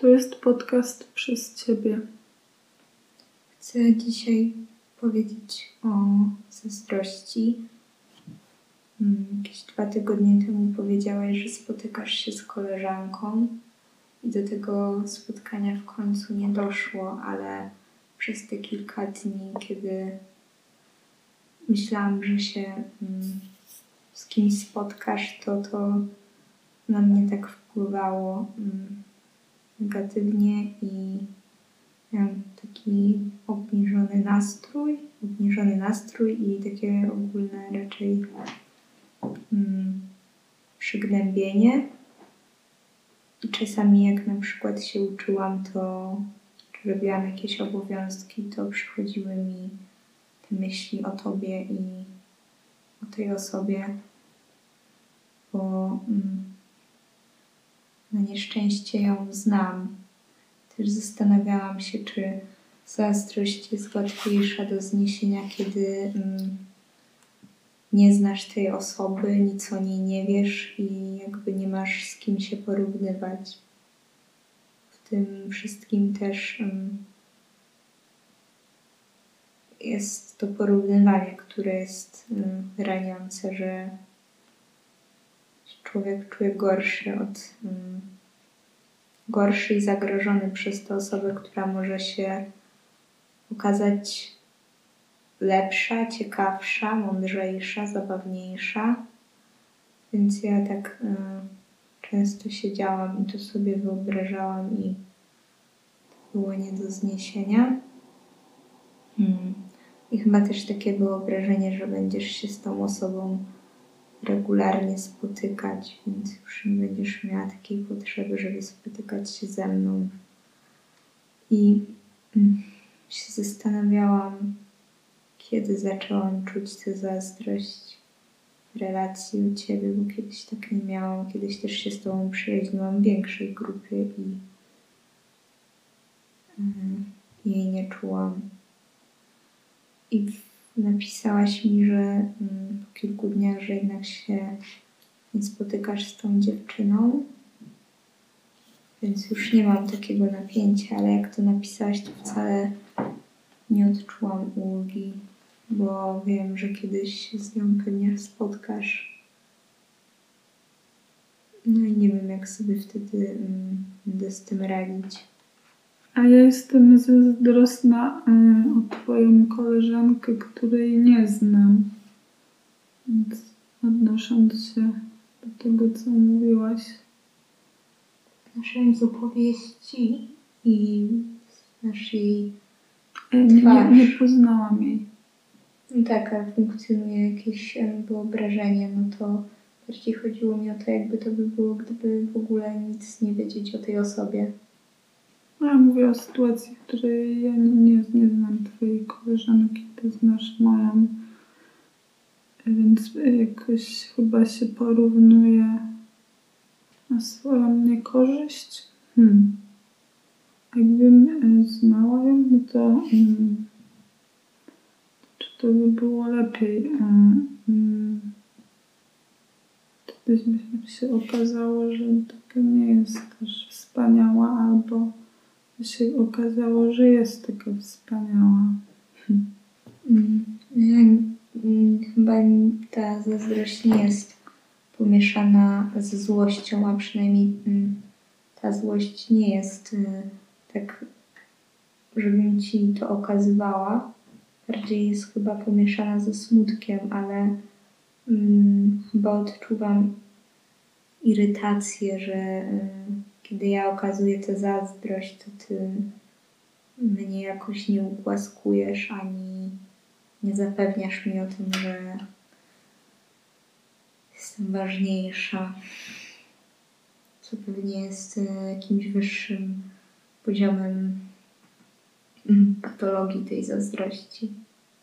To jest podcast przez Ciebie. Chcę dzisiaj powiedzieć o zazdrości. Mm, jakieś dwa tygodnie temu powiedziałaś, że spotykasz się z koleżanką i do tego spotkania w końcu nie doszło, ale przez te kilka dni, kiedy myślałam, że się mm, z kimś spotkasz, to to na mnie tak wpływało mm, negatywnie i miałam taki obniżony nastrój, obniżony nastrój i takie ogólne raczej mm, przygnębienie. I czasami jak na przykład się uczyłam, to czy robiłam jakieś obowiązki, to przychodziły mi te myśli o tobie i o tej osobie, bo mm, na nieszczęście ją znam. Też zastanawiałam się, czy zazdrość jest łatwiejsza do zniesienia, kiedy mm, nie znasz tej osoby, nic o niej nie wiesz i jakby nie masz z kim się porównywać. W tym wszystkim też mm, jest to porównywanie, które jest mm, raniące, że człowiek czuje gorszy od mm, gorszy i zagrożony przez tę osobę, która może się okazać lepsza, ciekawsza, mądrzejsza, zabawniejsza. Więc ja tak y, często siedziałam i to sobie wyobrażałam i to było nie do zniesienia. Hmm. I chyba też takie wyobrażenie, że będziesz się z tą osobą regularnie spotykać, więc już nie będziesz miała takiej potrzeby, żeby spotykać się ze mną. I mm, się zastanawiałam, kiedy zaczęłam czuć tę zazdrość w relacji u Ciebie, bo kiedyś tak nie miałam. Kiedyś też się z Tobą przyjaźniłam w większej grupie i yy, jej nie czułam. I napisałaś mi, że mm, po kilku dniach, że jednak się nie spotykasz z tą dziewczyną. Więc już nie mam takiego napięcia, ale jak to napisałaś, to wcale nie odczułam ulgi, bo wiem, że kiedyś się z nią pewnie spotkasz. No i nie wiem, jak sobie wtedy mm, będę z tym radzić. A ja jestem zazdrosna y, o Twoją koleżankę, której nie znam. Więc odnosząc się do tego, co mówiłaś. Naszej z opowieści i z naszej y, nie, nie, nie poznałam jej. No tak, ale funkcjonuje jakieś y, wyobrażenie, no to bardziej chodziło mi o to, jakby to by było, gdyby w ogóle nic nie wiedzieć o tej osobie. No, ja mówię o sytuacji, w której ja nie, nie, nie znam twojej koleżanki, ty znasz moją. Więc jakoś chyba się porównuje na swoją niekorzyść. Hmm. Jakbym e, znała ją, no to hmm, czy to by było lepiej? Hmm. Wtedy się okazało, że taka nie jest też wspaniała się okazało, że jest taka wspaniała. Hmm. Chyba ta zazdrość nie jest pomieszana ze złością, a przynajmniej mm, ta złość nie jest y, tak, żebym ci to okazywała. Bardziej jest chyba pomieszana ze smutkiem, ale hmm, chyba odczuwam irytację, że y, kiedy ja okazuję tę zazdrość, to ty mnie jakoś nie ugłaskujesz ani nie zapewniasz mi o tym, że jestem ważniejsza, co pewnie jest e, jakimś wyższym poziomem patologii tej zazdrości.